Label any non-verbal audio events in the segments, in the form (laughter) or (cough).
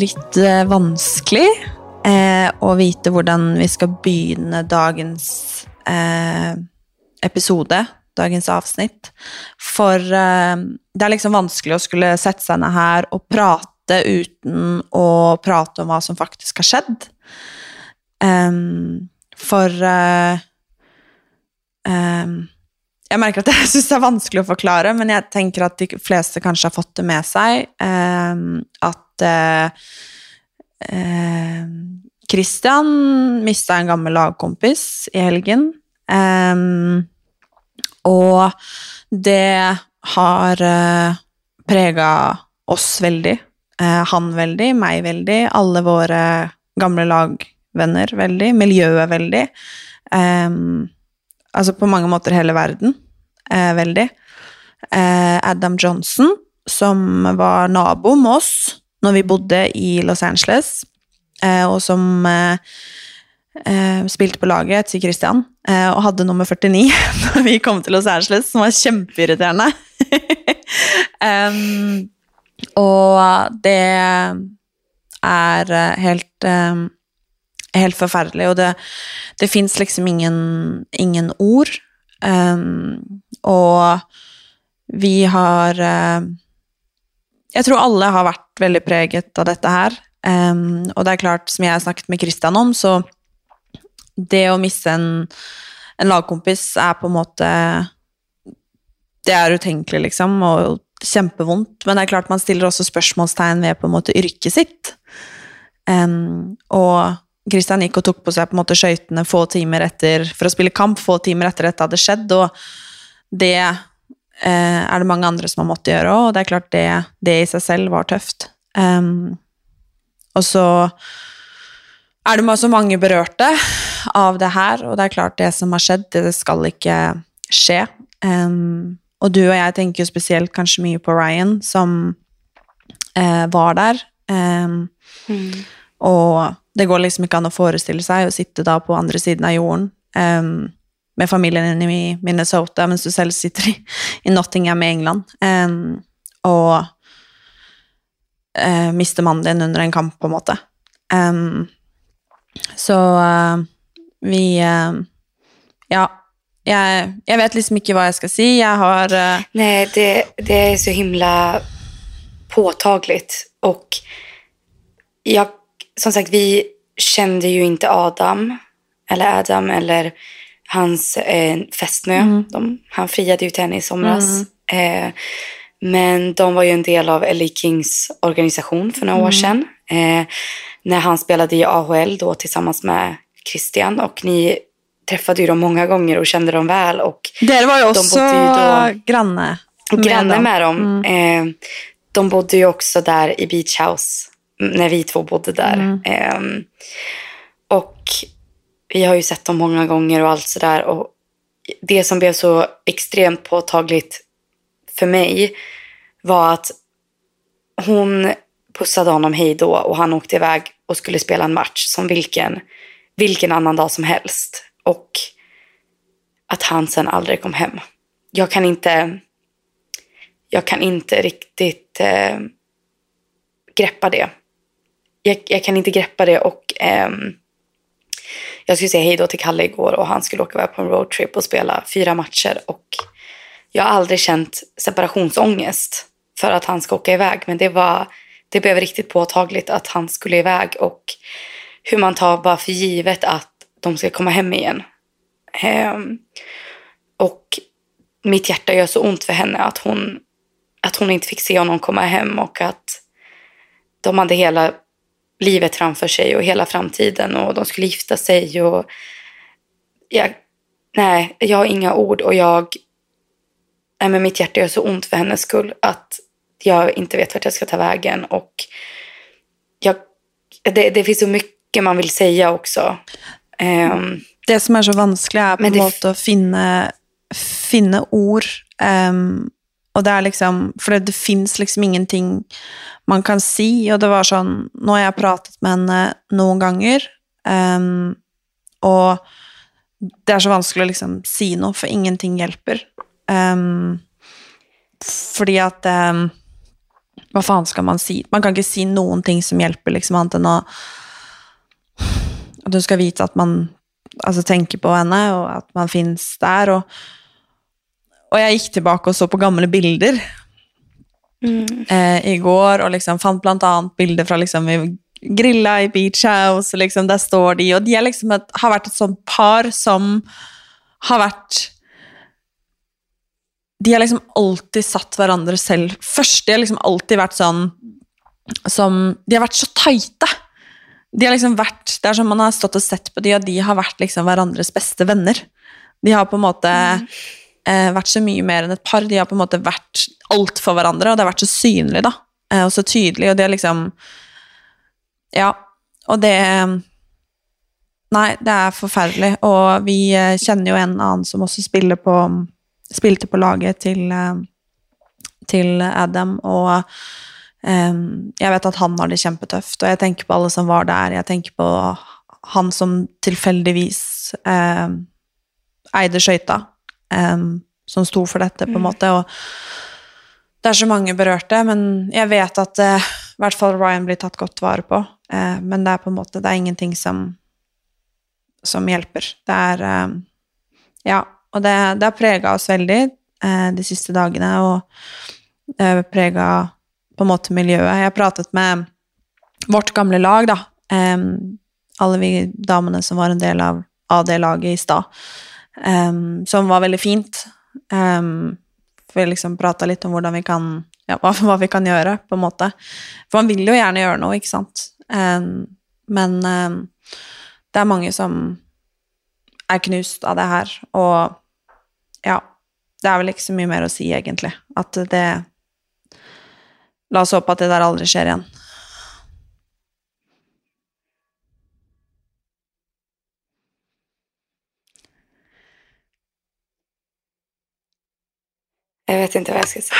litt eh, vanskelig eh, å vite hvordan vi skal begynne dagens eh, episode, dagens avsnitt. For eh, det er liksom vanskelig å skulle sette seg ned her og prate uten å prate om hva som faktisk har skjedd. Um, for uh, um, jeg merker at (laughs) jeg syns det er vanskelig å forklare, men jeg tenker at de fleste kanskje har fått det med seg. Um, at Eh, eh, Christian mista en gammel lagkompis i helgen. Eh, og det har eh, prega oss veldig. Eh, han veldig, meg veldig, alle våre gamle lagvenner veldig, miljøet veldig. Em, altså på mange måter hele verden eh, veldig. Eh, Adam Johnson, som var nabo med oss når vi bodde i Los Angeles, eh, og som eh, eh spilte på laget til Christian, eh, og hadde nummer 49 (laughs) når vi kom til Los Angeles, som var kjempeirriterende. (laughs) um, og det er eh, helt um, helt forferdelig, og det, det fins liksom ingen, ingen ord. Um, og vi har uh, jag tror alla har varit väldigt präget av detta här. Um, och det är klart, som jag har snackat med Christian om, så det att missa en, en lagkompis är på en måte Det är otänkligt liksom, och kämpevont. Men det är klart man ställer också frågetecken med på måte yrket sitt. Um, och Christian gick och tog på sig på en måte skøytene få timmar efter, för att spela kamp, få timmar efter att det hade skett. Och det er det mange andre som har måttet gjøre òg, og det er klart det, det i seg selv var tøft. Um, og så er det så mange berørte av det her, og det er klart det som har skjedd, det skal ikke skje. Um, og du og jeg tenker jo spesielt kanskje mye på Ryan, som eh, var der. Um, og det går liksom ikke an å forestille seg å sitte da på andre siden av jorden em, med familjen i Minnesota men Suzelle sitter i, i Nottingham i England, Um, och uh, mister mannen din under en kamp, på en måte. Um, så uh, vi uh, Ja, jag, jag vet liksom inte vad jag ska säga. Jag har Uh... Nej, det, det är så himla påtagligt. Och jag, som sagt, vi kände ju inte Adam, eller Adam, eller hans eh, fästmö. De, han friade ju till henne i somras. Eh, men de var ju en del av LA Kings organisation för några år sedan. Eh, när han spelade i AHL då tillsammans med Christian. Och ni träffade ju dem många gånger och kände dem väl. Och Dere var bodde ju då- granne. med granne dem. med dem. Eh, de bodde ju också där i Beach House mm, när vi två bodde där. Eh, och vi har ju sett dem många gånger och allt sådär. Och det som blev så extremt påtagligt för mig var att hon pussade honom hej då och han åkte iväg och skulle spela en match som vilken, vilken annan dag som helst. Och att han sen aldrig kom hem. Jag kan inte, jag kan inte riktigt eh, greppa det. Jag, jag kan inte greppa det och ehm, jag skulle säga hej då till Kalle igår och han skulle åka iväg på en roadtrip och spela fyra matcher och jag har aldrig känt separationsångest för att han ska åka iväg men det var det blev riktigt påtagligt att han skulle iväg och hur man tar bara för givet att de ska komma hem igen. Ehm, och mitt hjärta gör så ont för henne att hon, att hon inte fick se honom komma hem och att de hade hela livet framför sig och hela framtiden och de skulle gifta sig och jag, nej, jag har inga ord och jag, nej men mitt hjärta gör så ont för hennes skull att jag inte vet vart jag ska ta vägen och jag, det, det finns så mycket man vill säga också. Ehm, Det som er så vanskelig, er på en måte å finne, finne ord. em, och det är liksom för det, det liksom ingenting man kan si. Och det var sånn nu har jag pratat med henne några gånger. Um, och det är så svårt att liksom säga något, för ingenting hjälper. Um, för att, um, vad fan ska man si? Man kan inte si någonting som hjälper, liksom, annet att, att du ska veta att man alltså, tänker på henne, och att man finns där. Och og jeg gikk tilbake og så på gamle bilder eh, i går, og liksom fant blant annet bilder fra liksom grilla i Beach House, liksom der står de, og de liksom et, har vært et sånt par som har vært De har liksom alltid satt hverandre selv først. De har liksom alltid vært sånn som De har vært så tighte. De har liksom vært, Det er som man har stått og sett på de, og de har vært liksom hverandres beste venner. De har på en måte eh, vært så mye mer enn et par. De har på en måte vært alt for hverandre, og det har vært så synlig da, eh, og så tydelig. Og det liksom Ja. Og det Nei, det er forferdelig. Og vi eh, kjenner jo en annen som også spiller på Spilte på laget til, eh, til Adam, og eh, jeg vet at han har det kjempetøft. Og jeg tenker på alle som var der. Jeg tenker på han som tilfeldigvis eh, eide skøyta, eh, som sto for dette, på en måte. og det er så mange berørte, men jeg vet at eh, i hvert fall Ryan blir tatt godt vare på. Eh, men det er på en måte det er ingenting som, som hjelper. Det er eh, Ja, og det, det har prega oss veldig eh, de siste dagene, og har prega på en måte miljøet. Jeg har pratet med vårt gamle lag, da. Eh, alle vi damene som var en del av, av det laget i stad um, som var väldigt fint. Um, för vi liksom prata lite om hvordan vi kan ja, (laughs) vad, vad, vi kan göra på en måte. För man vill ju gärna göra något, inte sant. Um, men um, det är många som är knust av det här och ja Det är väl inte så mycket mer att säga egentligen. Att det Låt oss hoppas att det där aldrig sker igen. Jag vet inte vad jag ska säga.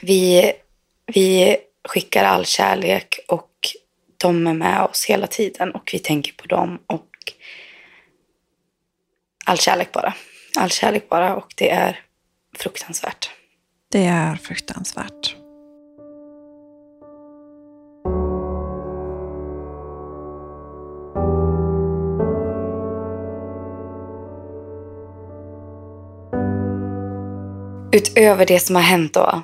Vi, vi skickar all kärlek och de är med oss hela tiden och vi tänker på dem och all kärlek bara. All kärlek bara och det är fruktansvärt. det er fruktansvært. Utöver det som har hänt då,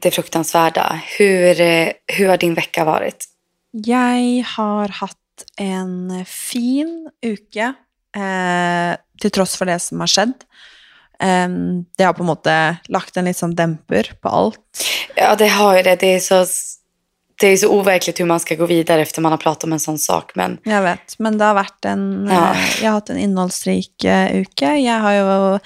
det fruktansvärda, hur, eh, hur har din vecka varit? Jeg har hatt en fin uke, eh, til tross for det som har skjedd. Em, det har på en måte lagt en litt sånn demper på alt. Ja, det har ju det. Det är så, det är så overkligt hur man ska gå vidare efter man har pratat om en sån sak. Men Jeg vet, men det har vært en Ja. eh, Jeg har hatt en innholdsrik eh, uke. Jeg har jo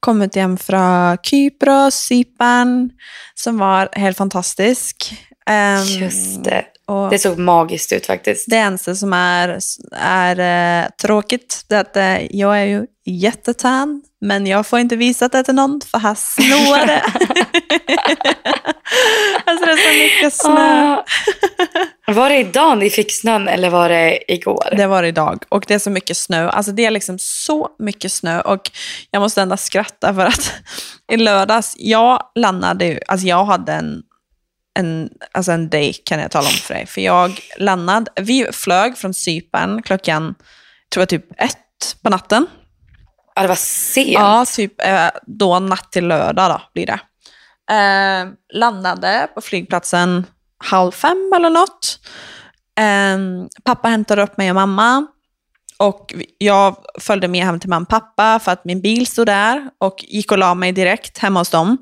kommet hjem fra Kypros, Cypern, som var helt fantastisk. Em, just det. Og Det såg magiskt ut faktiskt. Det eneste som er, er eh, tråkigt, är att eh, jag är ju jättetan, men jag får inte visa det till någon, för här snöar det. (laughs) alltså det är så mycket snö. Ah. Var det idag ni fick snön eller var det igår? Det var idag, och det är så mycket snö. Alltså det är liksom så mycket snö, och jag måste ändå skratta för att (laughs) i lördags, jag landade ju, alltså jag hade en en, alltså en day kan jag tala om för dig. För jag landade, vi flög från Cypern klockan, tror jag typ ett på natten. Ja, det var sent. Ja, typ eh, då natt till lördag då, blir det. Eh, landade på flygplatsen halv fem eller något. Eh, pappa hämtade upp mig och mamma. Och jag följde med hem till mamma och pappa för att min bil stod där och gick och la mig direkt hemma hos dem.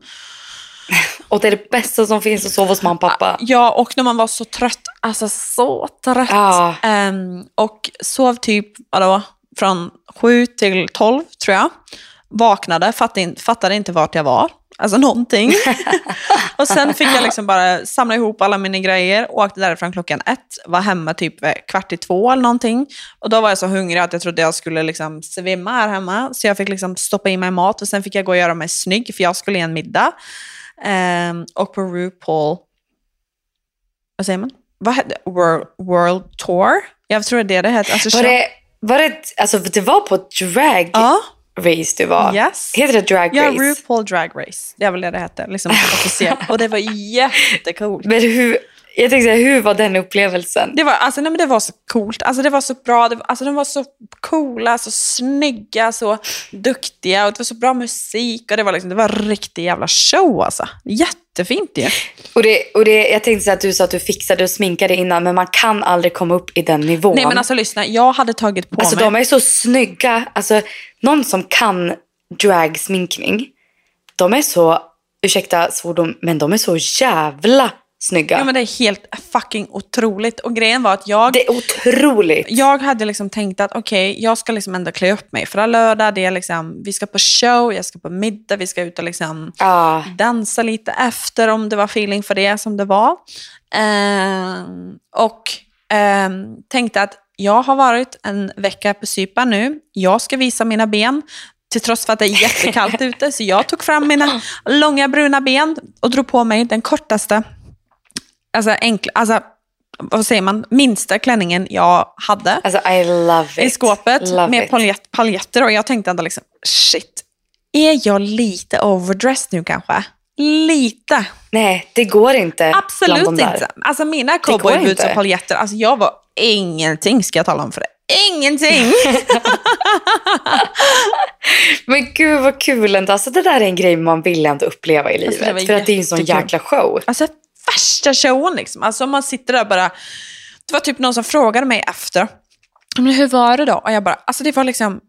Och det är det bästa som finns att sova hos mamma och pappa. Ja, och när man var så trött, alltså så trött. Ja. Ehm, och sov typ, vadå, från sju till tolv tror jag. Vaknade, fattade, fattade inte vart jag var. Alltså någonting. (laughs) (laughs) och sen fick jag liksom bara samla ihop alla mina grejer, åkte därifrån klockan ett, var hemma typ kvart i två eller någonting. Och då var jag så hungrig att jag trodde jag skulle liksom svimma här hemma. Så jag fick liksom stoppa i mig mat och sen fick jag gå och göra mig snygg för jag skulle ge en middag. Ehm, och på RuPaul, vad säger man? Vad hette World, World Tour? Jag tror det är det heter. Alltså, Var det, var det, alltså det var på drag? Ja, race du var. Yes. Heter det drag Ja, race? RuPaul Drag Race. Det är väl det det hette. Liksom, och det var jättecoolt. (laughs) Men hur, jag tänkte säga, hur var den upplevelsen? Det var, alltså, nej, men det var så coolt. Alltså, det var så bra. Det var, alltså, de var så coola, så snygga, så duktiga. Och det var så bra musik. Och det var, liksom, det var en riktig jävla show. Alltså. Jättefint ju. Och det, och det, jag tänkte säga att du sa att du fixade och sminkade innan, men man kan aldrig komma upp i den nivån. Nej men alltså lyssna, jag hade tagit på Alltså mig... de är så snygga. Alltså någon som kan dragsminkning, de är så, ursäkta svordom, men de är så jävla snygga. Ja men det är helt fucking otroligt. Och grejen var att jag... Det är otroligt. Jag hade liksom tänkt att okej, jag ska liksom ändå klä upp mig. För lördag, det är liksom, vi ska på show, jag ska på middag, vi ska ut och liksom Ja. dansa lite efter om det var feeling för det som det var. Ehm, och ehm, tänkte att jag har varit en vecka på Cypern nu. Jag ska visa mina ben. Till trots för att det är jättekallt (laughs) ute. Så jag tog fram mina långa bruna ben och drog på mig den kortaste, alltså, enkla, alltså vad säger man, minsta klänningen jag hade Alltså I i skåpet Love med paljett, paljetter och jag tänkte ändå liksom, shit, är jag lite overdressed nu kanske? Lite. Nej, det går inte Absolut de inte. Alltså mina cowboyboots och paljetter, alltså jag var ingenting ska jag tala om för det. Ingenting! (laughs) Men gud vad kul ändå. Alltså det där är en grej man vill ändå uppleva i livet. Alltså, det var för att det är en sån jäkla show. alltså värsta showen liksom. Alltså man sitter där bara, det var typ någon som frågade mig efter, men hur var det då? Och jag bara, alltså det var liksom,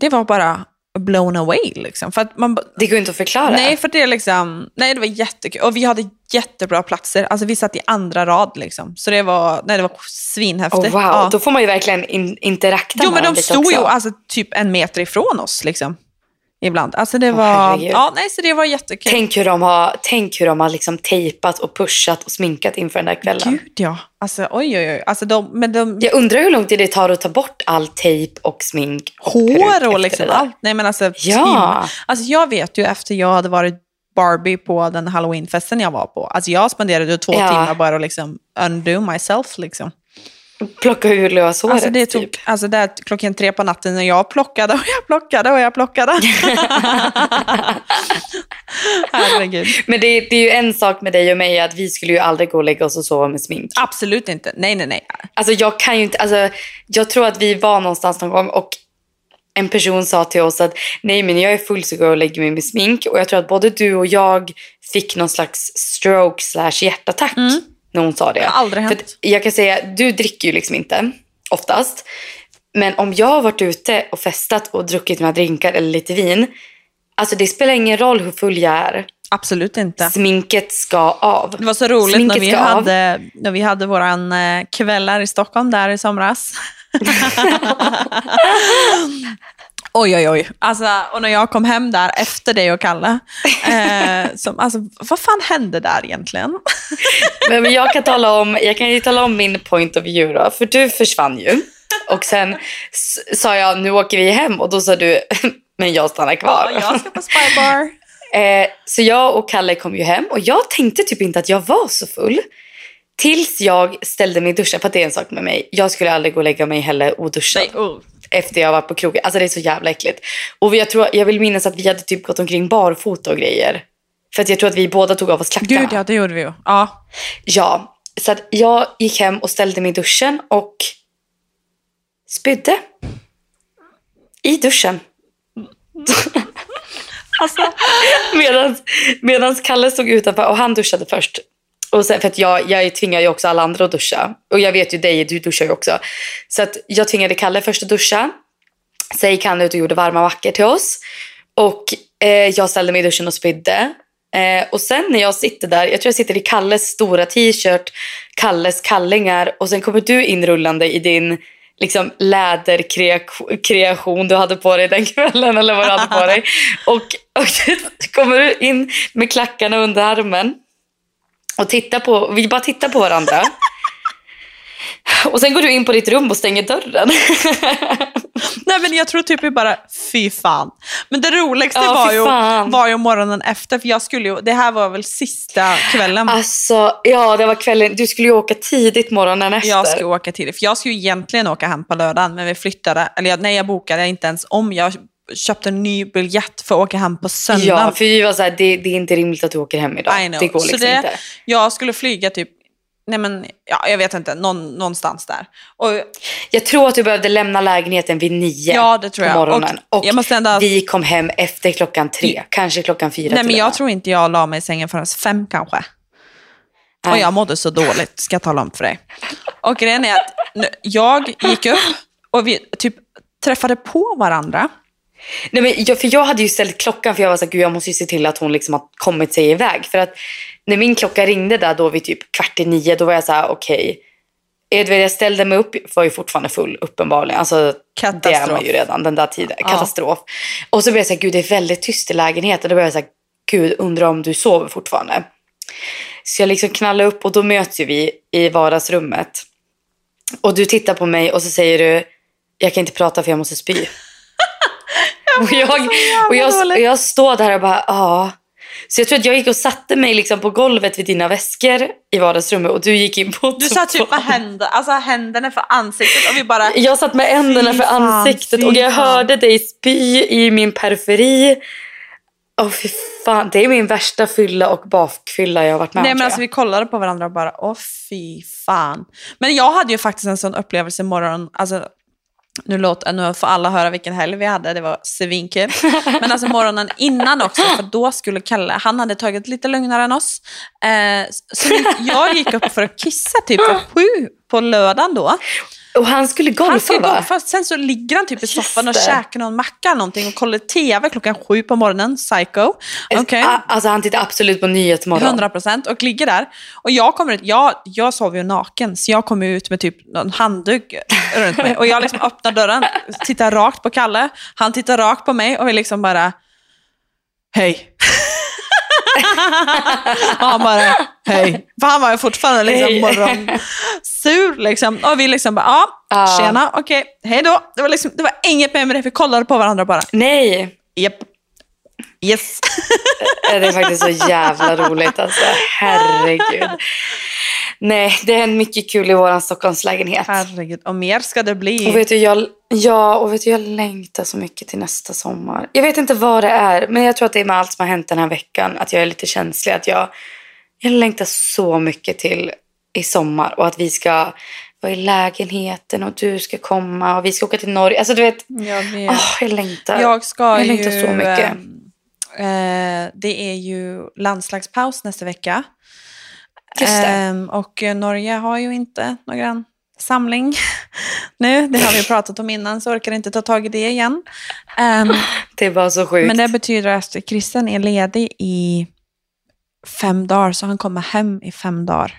det var bara blown away liksom. För att man, Det går inte att förklara. Nej, för det liksom, nej det var jättekul. Och vi hade jättebra platser. Alltså vi satt i andra rad liksom. Så det var, nej det var svinhäftigt. Oh, wow, Ja. då får man ju verkligen in, interakta Jo med men dem de stod ju också. alltså, typ en meter ifrån oss liksom. Ibland. Alltså det var, herregud. ja nej så det var jättekul. Tänk hur de har, tänk hur de har liksom tejpat och pushat och sminkat inför den där kvällen. Gud ja. Alltså oj oj oj. Alltså de, men de, Jag undrar hur lång tid det tar att ta bort all tejp och smink och hår och liksom allt. Nej men alltså. Ja. Tim. Alltså jag vet ju efter jag hade varit Barbie på den halloweenfesten jag var på. Alltså jag spenderade två Ja. timmar bara att liksom undo myself liksom. Plocka ur löshåret Alltså det tog, typ. alltså där klockan tre på natten och jag plockade och jag plockade och jag plockade. (laughs) Herregud. Men det, det är ju en sak med dig och mig att vi skulle ju aldrig gå och lägga oss och sova med smink. Absolut inte. Nej, nej, nej. Alltså jag kan ju inte, alltså jag tror att vi var någonstans någon gång och en person sa till oss att nej men när jag är full så går jag och lägger mig med smink och jag tror att både du och jag fick någon slags stroke slash hjärtattack när hon sa det. Det har aldrig För hänt. att jag kan säga, du dricker ju liksom inte oftast. Men om jag har varit ute och festat och druckit några drinkar eller lite vin, alltså det spelar ingen roll hur full jag är. Absolut inte. Sminket ska av. Det var så roligt när vi, ska av. hade, när vi hade våran eh, kvällar i Stockholm där i somras. (laughs) (laughs) oj, oj, oj. Alltså, och när jag kom hem där efter dig och Kalle. (laughs) Eh, som, alltså, vad fan hände där egentligen? (laughs) Men men jag kan, tala om, jag kan ju tala om min point of view då, för du försvann ju. Och sen sa jag, nu åker vi hem och då sa du, (laughs) men jag stannar kvar. Ja, jag ska på Spy Bar. Eh, så jag och Kalle kom ju hem och jag tänkte typ inte att jag var så full. Tills jag ställde mig i duschen, för det är en sak med mig. Jag skulle aldrig gå och lägga mig heller oduschad Nej, oh. Efter jag var på krogen. Alltså det är så jävla äckligt. Och jag, tror, jag vill minnas att vi hade typ gått omkring barfota och grejer. För att jag tror att vi båda tog av oss klackarna. Gud ja, det gjorde vi ju. Ja. Ja, så att jag gick hem och ställde mig i duschen och spydde. I duschen. Alltså, (laughs) Medan Kalle stod utanför och han duschade först. Och sen, för att jag, jag tvingar ju också alla andra att duscha. Och jag vet ju dig, du duschar ju också. Så att jag tvingade Kalle först att duscha. Sen gick han ut och gjorde varma mackor till oss. Och eh, jag ställde mig i duschen och spydde. Eh, och sen när jag sitter där, jag tror jag sitter i Kalles stora t-shirt, Kalles kallingar och sen kommer du inrullande i din liksom, läderkreation du hade på dig den (laughs) kvällen eller vad du hade på dig. (laughs) Och, och (laughs) kommer du in med klackarna under armen och tittar på, vi bara tittar på varandra. (laughs) Och sen går du in på ditt rum och stänger dörren. (laughs) nej men jag tror typ bara, fy fan. Men det roligaste Ja, var, ju, var ju morgonen efter, för jag skulle ju, det här var väl sista kvällen. Alltså, ja det var kvällen. Du skulle ju åka tidigt morgonen efter. Jag ska åka det. För jag skulle ju egentligen åka hem på lördagen, men vi flyttade. Eller jag, nej, jag bokade inte ens om. Jag köpt en ny biljett för att åka hem på söndag. Ja, för vi var så här, det, det är inte rimligt att du åker hem idag. I know. Det går Så liksom det- inte. Jag skulle flyga typ, nej men, ja, jag vet inte, någon, någonstans där. Och, Jag tror att du behövde lämna lägenheten vid nio ja, det tror på jag. morgonen. Och, jag måste ändå, vi kom hem efter klockan tre, kanske klockan fyra nej men och jag tror inte jag la mig i sängen förrän fem kanske. Och jag mådde så dåligt, ska jag tala om för dig. Och grejen är att jag gick upp och vi typ träffade på varandra. Nej, men jag, för jag hade ju ställt klockan för jag var så här, jag måste ju se till att hon liksom har kommit sig iväg. För att när min klocka ringde där då vid typ kvart i nio, då var jag så här, okej. Okay. Jag ställde mig upp, var ju fortfarande full uppenbarligen. Alltså, Det är Katastrof. man ju redan den där tiden. Ja. Katastrof. Och så blev jag så här, gud det är väldigt tyst i lägenheten. Då blev jag så här, gud undrar om du sover fortfarande. Så jag liksom knallade upp och då möts ju vi i vardagsrummet. Och du tittar på mig och så säger du, jag kan inte prata för jag måste spy. (laughs) och, jag, och, jag, och jag står där och bara, ja. Så jag tror att jag gick och satte mig liksom på golvet vid dina väskor i vardagsrummet och du gick in på Du satt typ med händer, alltså händerna för ansiktet och vi bara... Jag satt med händerna för fan, ansiktet och jag fan. hörde dig spy i min periferi. Åh fy fan, det är min värsta fylla och bakfylla jag har varit med Nej om men tror alltså vi kollade på varandra och bara, åh fy fan. Men jag hade ju faktiskt en sån upplevelse imorgon, alltså nu, låter, nu får alla höra vilken helg vi hade, det var svinkul. (laughs) Men alltså morgonen innan också, för då skulle Kalle, han hade tagit lite lugnare än oss. Eh, så jag gick upp för att kissa typ sju på lördagen då. Och han skulle golfa Han va? fast sen så ligger han typ i soffan och käkar någon macka eller någonting och kollar tv klockan sju på morgonen, psycho. A- Alltså han tittar absolut på Nyhetsmorgon. 100 procent och ligger där. Och jag kommer ut, jag, jag sover ju naken, så jag kommer ut med typ någon handduk runt mig. Och jag liksom öppnar dörren, tittar rakt på Kalle, han tittar rakt på mig och vi liksom bara, hej. Och han bara, hej. För han var ju fortfarande liksom morgonsur liksom. Och vi liksom bara, ja, tjena, okej, hej då. Det var, liksom, det var inget mer med det, vi kollade på varandra bara. Nej, Japp. Yes. (laughs) det är faktiskt så jävla roligt alltså. Herregud. Nej, det händer mycket kul i våran Stockholmslägenhet. Herregud, och mer ska det bli. Och vet du, jag, ja, och vet du, jag längtar så mycket till nästa sommar. Jag vet inte vad det är, men jag tror att det är med allt som har hänt den här veckan. Att jag är lite känslig. Att jag, jag längtar så mycket till i sommar. Och att vi ska vara i lägenheten och du ska komma och vi ska åka till Norge. Alltså du vet, Jag vet. åh, jag längtar. Jag ska Jag ju... längtar så mycket. Eh, det är ju landslagspaus nästa vecka. Ehm, och eh, Norge har ju inte någon samling (laughs) nu. Det har vi pratat om innan, så orkar inte ta tag i det igen. Ehm, (laughs) Det bara så sjukt. men det betyder att Christian är ledig i fem dagar, så han kommer hem i fem dagar.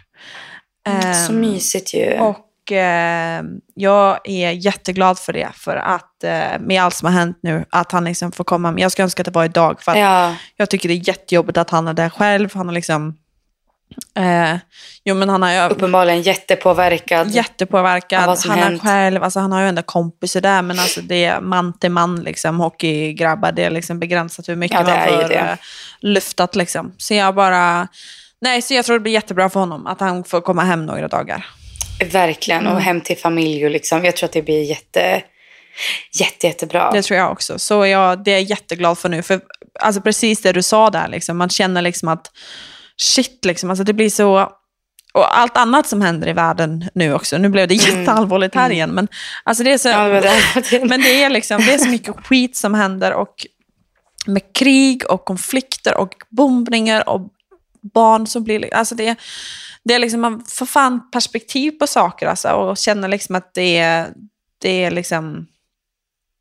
så Ehm, mysigt ju. Och eh, jag är jätteglad för det, för att eh, med allt som har hänt nu, att han liksom får komma. Men jag skulle önska att det var idag, för ja, jag tycker det är jättejobbigt att han är där själv. Han har liksom, eh, jo men han har uppenbarligen jättepåverkad. jättepåverkad. av vad som Han är hänt. själv, alltså han har ju ändå kompisar där, men alltså det är man till man, liksom, hockeygrabbar, det är liksom begränsat hur mycket Ja, man är får det. eh, lyftat. Liksom. Så jag bara, nej, så jag tror det blir jättebra för honom att han får komma hem några dagar. Verkligen. Mm. Och hem till familj. Och liksom. Jag tror att det blir jätte, jätte, jättebra. Det tror jag också. Så jag, det är jag jätteglad för nu. För alltså precis det du sa där, liksom, man känner liksom att shit, liksom, alltså det blir så... Och allt annat som händer i världen nu också. Nu blev det jätteallvarligt här igen. Men, alltså det är så, Mm. Ja, det det. (laughs) men det är, liksom, det är så mycket skit som händer. Och med krig och konflikter och bombningar och barn som blir... Alltså det, det är liksom, man får fan perspektiv på saker alltså, och känner liksom att det är, det är liksom...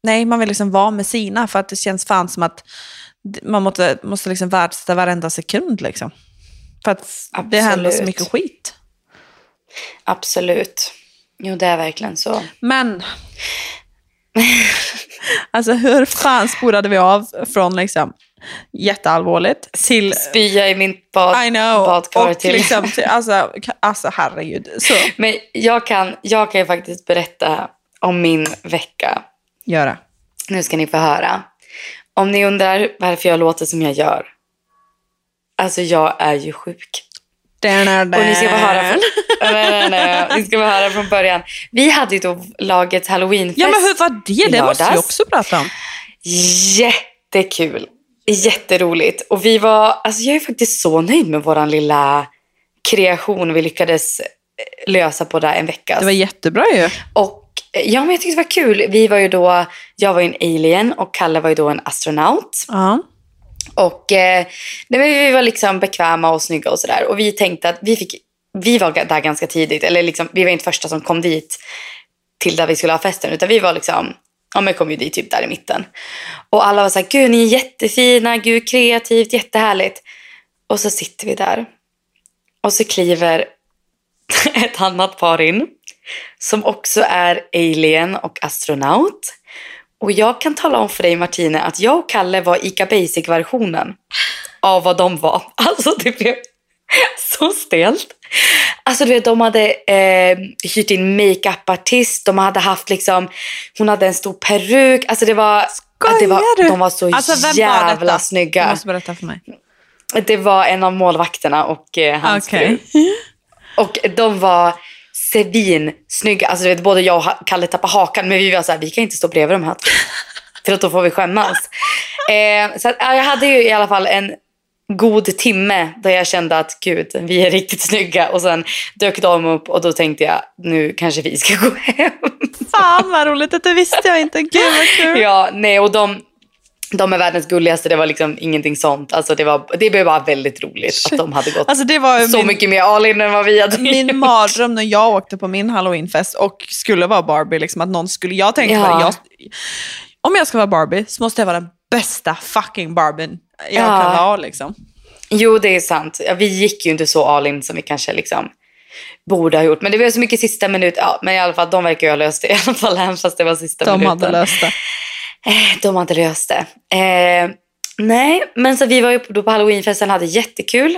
Nej, man vill liksom vara med sina för att det känns fan som att man måste, måste liksom värdesätta varenda sekund. Liksom. För att det händer så Absolut. mycket skit. Absolut. Jo, det är verkligen så. Men, alltså hur fan spolade vi av från liksom jätteallvarligt till Spya i min bad, I know, badkar och till. liksom till, (laughs) alltså, alltså herregud. Så, Men jag kan, jag kan ju faktiskt berätta om min vecka. göra. Nu ska ni få höra. Om ni undrar varför jag låter som jag gör. Alltså jag är ju sjuk. Och ni ska få höra från, (laughs) nej, nej, nej. Ni ska få höra från början. Vi hade ju då lagets halloweenfest. Ja men hur var det? Det måste vi också prata om. jättekul. Jätteroligt. Och vi var, alltså jag är faktiskt så nöjd med våran lilla kreation vi lyckades eh, lösa på där en vecka. Det var jättebra ju. Och eh, ja, men jag tyckte det var kul. Vi var ju då, jag var ju en alien och Kalle var ju då en astronaut. Ja. Och eh, vi var liksom bekväma och snygga och sådär. Och vi tänkte att vi fick, vi var där ganska tidigt. Eller liksom, vi var inte första som kom dit till där vi skulle ha festen. Utan vi var liksom, ja men kom ju dit typ där i mitten. Och alla var så här, gud ni är jättefina, gud kreativt, jättehärligt. Och så sitter vi där. Och så kliver (laughs) ett annat par in. Som också är alien och astronaut. Och jag kan tala om för dig Martine att jag och Kalle var Ica Basic-versionen av vad de var. (laughs) Alltså det blev så stelt. Alltså du vet, de hade eh, hyrt in makeup-artist, de hade haft liksom, hon hade en stor peruk. Alltså det var, Skojar det var du? de var så Alltså, vem var jävla detta? Du snygga. måste berätta för mig. Det var en av målvakterna och eh, hans Okej. fru. Och de var svinsnygga. Alltså du vet, både jag och Kalle tappade hakan men vi var så här, vi kan inte stå bredvid de här. (laughs) För att då får vi skämmas. Eh, så att, ja, jag hade ju i alla fall en god timme där jag kände att gud, vi är riktigt snygga. Och sen dök de upp och då tänkte jag, nu kanske vi ska gå hem. (laughs) Fan vad roligt, det visste jag inte. Gud vad kul. ja, nej och de, de är världens gulligaste, det var liksom ingenting sånt. Alltså det, var, det blev bara väldigt roligt att de hade gått Alltså det var ju så min, mycket mer all in än vad vi hade min mardröm när jag åkte på min halloweenfest och skulle vara Barbie. Liksom, att någon skulle, jag tänkte Ja. bara, jag, om jag ska vara Barbie så måste jag vara den bästa fucking Barbien jag Ja. kan vara. Liksom. Jo, det är sant. Ja, vi gick ju inte så all in som vi kanske liksom borde ha gjort. Men det var så mycket sista minut. Ja, men i alla fall, de verkar ju ha löst det i alla fall, även fast det var sista De minuten. hade löst det. Eh, De hade löst det. Eh, nej, men så vi var ju då på halloweenfesten och hade jättekul.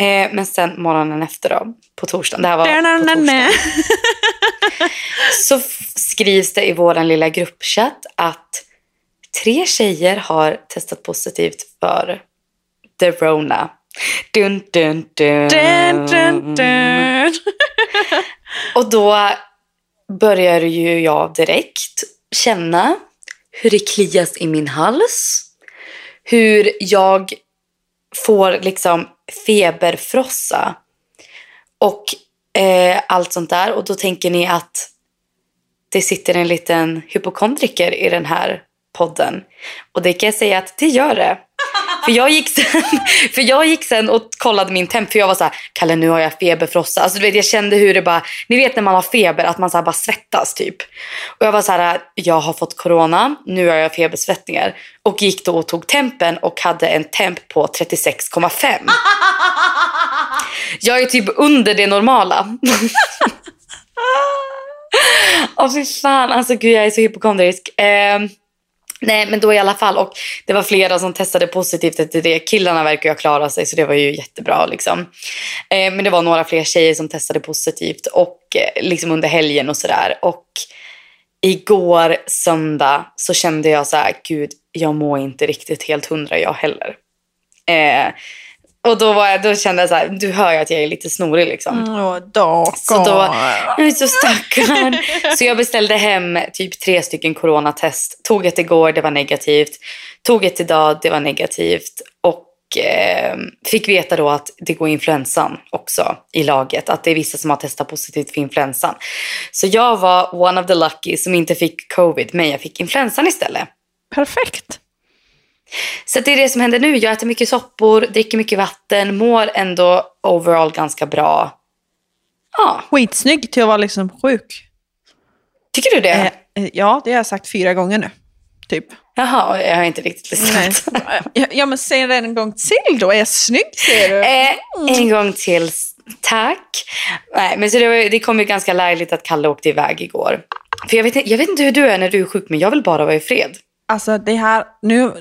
Eh, men sen morgonen efter då, på torsdagen. Det här var på torsdagen. (laughs) Så skrivs det i vår lilla gruppchatt att tre tjejer har testat positivt för the Rona. Dun, dun, dun. Dun, dun, dun. (laughs) Och då börjar ju jag direkt känna hur det klias i min hals. Hur jag får liksom feberfrossa. Och eh, allt sånt där. Och då tänker ni att det sitter en liten hypokondriker i den här podden. Och det kan jag säga att det gör det. För jag gick sen, (laughs) för jag gick sen och kollade min temp. För jag var så här, Kalle nu har jag feberfrossa. Alltså du vet jag kände hur det bara, ni vet när man har feber att man så här bara svettas typ. Och jag var så här, jag har fått corona, nu har jag febersvettningar. Och gick då och tog tempen och hade en temp på 36,5. Jag är typ under det normala. (laughs) Åh fy fan, alltså gud jag är så hypokondrisk. Eh, nej men då i alla fall, och det var flera som testade positivt efter det. Killarna verkar ju ha klarat sig så det var ju jättebra liksom. Eh, men det var några fler tjejer som testade positivt och eh, liksom under helgen och sådär. Och igår söndag så kände jag så här, gud jag mår inte riktigt helt hundra jag heller. Eh, och då, var jag, då kände jag så här, du hör ju att jag är lite snorig liksom. Dakan. Så då, jag är så stackarn. (laughs) Så jag beställde hem typ tre stycken coronatest. Tog ett igår, det var negativt. Tog ett idag, det var negativt. Och eh, fick veta då att det går influensan också i laget. Att det är vissa som har testat positivt för influensan. Så jag var one of the lucky som inte fick covid, men jag fick influensan istället. Perfekt. Så det är det som händer nu. Jag äter mycket soppor, dricker mycket vatten, mår ändå overall ganska bra. Ja, Skitsnygg till att vara liksom sjuk. tycker du det? Eh, eh, ja, det har jag sagt fyra gånger nu. Typ. Jaha, jag har inte riktigt lyssnat. Ja, ja, men säg det en gång till då. Är jag snygg, säger du? Eh, en gång till, tack. Nej, men så det, var, det kom ju ganska lägligt att Kalle åkte iväg igår. För jag vet, inte- jag vet inte hur du är när du är sjuk, men jag vill bara vara i fred. Alltså det här, nu,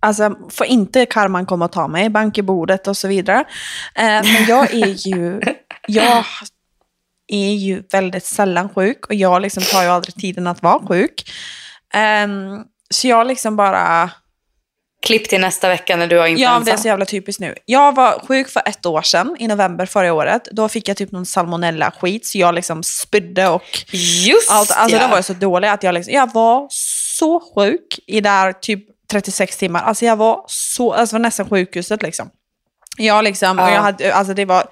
alltså får inte karman komma och ta mig, bank i bordet och så vidare. Eh, men jag är ju, (laughs) jag är ju väldigt sällan sjuk och jag liksom tar ju aldrig tiden att vara sjuk. Ehm, så jag liksom bara, Klipp till nästa vecka när du har ja influensa. det är så jävla typiskt nu. Jag var sjuk för ett år sedan, i november förra året. Då fick jag typ någon salmonella-skit så jag liksom spydde och Just allt. Alltså ja. då var så dålig att jag liksom, jag var så sjuk i där typ 36 timmar. Alltså jag var så, alltså var nästan sjukhuset liksom. Jag liksom, och jag hade, alltså det var,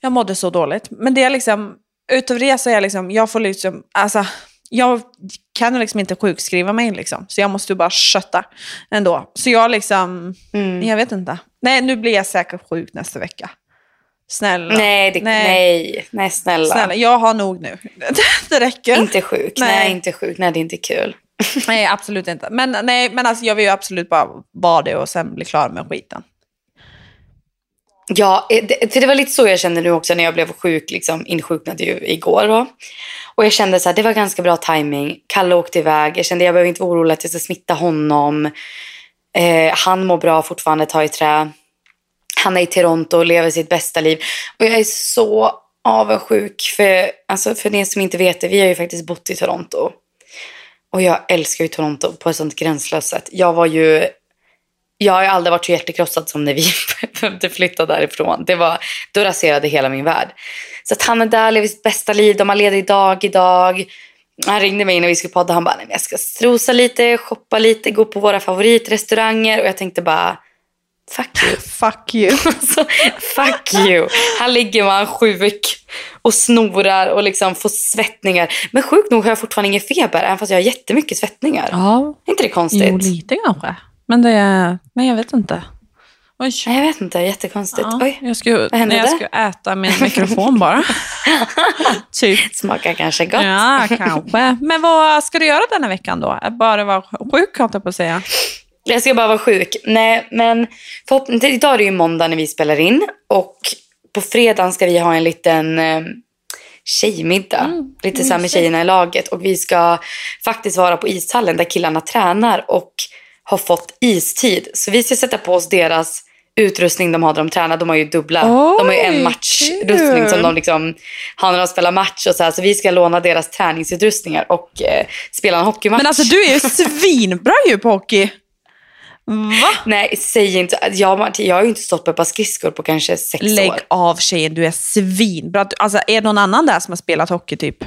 jag mådde så dåligt. Men det är liksom, utav det så är jag liksom, jag får liksom, alltså, jag kan liksom inte sjukskriva mig liksom. Så jag måste bara kötta ändå. Så jag liksom, mm. jag vet inte. Nej, nu blir jag säkert sjuk nästa vecka. Snälla. Nej, det, nej. nej, nej snälla. snälla. Jag har nog nu. (laughs) det räcker. Inte sjuk. Nej. nej, inte sjuk. Nej, det är inte kul. (laughs) nej, absolut inte. Men, nej, men alltså, jag vill ju absolut bara vara det och sen bli klar med skiten. Ja, eh, det, det, var lite så jag kände nu också när jag blev sjuk, liksom, insjuknade ju igår. Då. Och jag kände så här, det var ganska bra timing. Kalle åkte iväg. Jag kände jag behöver inte vara orolig att jag ska smitta honom. Eh, han mår bra fortfarande, tar i trä. Han är i Toronto och lever sitt bästa liv. Och jag är så avundsjuk. För, alltså, för ni som inte vet det, vi har ju faktiskt bott i Toronto. Och jag älskar ju Toronto på ett sånt gränslöst sätt. Jag var ju jag har aldrig varit så hjärtekrossad som när vi (laughs) behövde flytta därifrån. Det var, då raserade hela min värld. Så att han är där, lever sitt bästa liv. De har ledig dag idag. Han ringde mig när vi skulle podda. Han bara, nej, jag ska strosa lite, shoppa lite, gå på våra favoritrestauranger. Och jag tänkte bara, fuck you. (laughs) fuck you. alltså, fuck you. Han ligger man sjuk och snorar och liksom får svettningar. Men sjukt nog har jag fortfarande ingen feber, även fast jag har jättemycket svettningar. Ja. Är inte det konstigt? Jo, lite kanske. Men det är... Nej, jag vet inte. Oj. Nej, jag vet inte. Jättekonstigt. Ja, Oj. Jag skulle, Vad hände jag skulle äta min mikrofon bara. (laughs) typ. Smakar kanske gott. Ja, kanske. Men vad ska du göra denna veckan då? Bara vara sjuk, kan jag på att säga. Jag ska bara vara sjuk. Nej, men förhoppningsvis, idag är det ju måndag när vi spelar in. Och på fredagen ska vi ha en liten eh, tjejmiddag. Mm, lite så med tjejerna i laget. Och vi ska faktiskt vara på ishallen där killarna tränar. Och har fått istid. Så vi ska sätta på oss deras utrustning de har när de tränar. De har ju dubbla. Oj, de har ju en matchrustning som de liksom har när de spelar match. Och så, här. så vi ska låna deras träningsutrustningar och eh, spela en hockeymatch. Men alltså du är ju (laughs) svinbra ju på hockey. Va? Nej, säg inte. Jag, jag har ju inte stått på ett par skridskor på kanske sex Lägg år. Lägg av tjejen, du är svinbra. Alltså, är det någon annan där som har spelat hockey typ?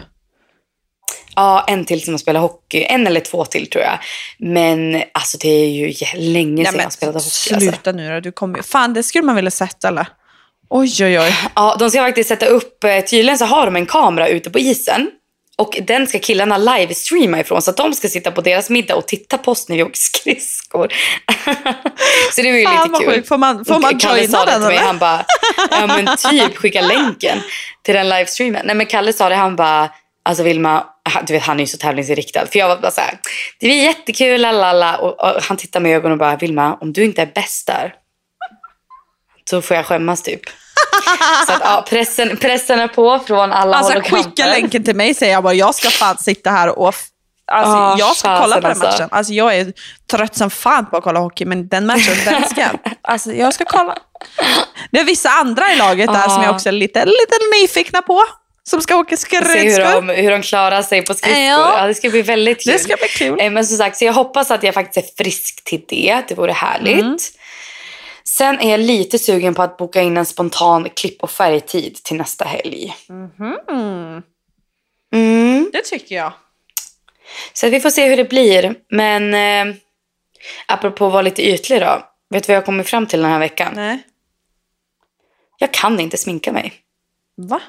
Ja, en till som har spelat hocky. En eller två till tror jag. Men alltså det är ju länge sedan jag spelade hockey. Sluta alltså. nu då, du kommer Fan, det skulle man vilja sett eller? Oj, oj, oj. Ja, de ska faktiskt sätta upp, eh, tydligen så har de en kamera ute på isen. Och den ska killarna livestreama ifrån så att de ska sitta på deras middag och titta på oss när vi åker skridskor. (laughs) så det var ju Fan, lite kul. Sjuk. Får man, får man Kalle sa det till mig, han bara, ja men typ skicka länken till den livestreamen. Nej men Kalle sa det, han bara, Alltså Vilma, du vet han är ju så tävlingsinriktad. För jag var bara så här, det blir jättekul, lalala. Och, och han tittar mig i ögonen och bara, Vilma, om du inte är bäst där, så får jag skämmas typ. Så att, ja, pressen, pressen är på från alla alltså, håll och kanter. Skicka länken till mig säger jag bara, jag ska fan sitta här och Alltså, oh, jag ska kolla på den alltså. matchen. Alltså, jag är trött som fan på att kolla hockey, men den matchen, den (laughs) ska alltså, jag ska kolla. Det är vissa andra i laget där oh. som jag också är lite, lite nyfikna på som ska åka skridskor. Se hur de, hur de klarar sig på skridskor. Ja. ja. det ska bli väldigt kul. Det ska bli kul. Eh, men som sagt, så jag hoppas att jag faktiskt är frisk till det. Det vore härligt. Mm. Sen är jag lite sugen på att boka in en spontan klipp och färgtid till nästa helg. Mm. Mm. Det tycker jag. Så vi får se hur det blir. Men eh, apropå att vara lite ytlig då. Vet du vad jag kommer fram till den här veckan? Nej. Jag kan inte sminka mig. Va?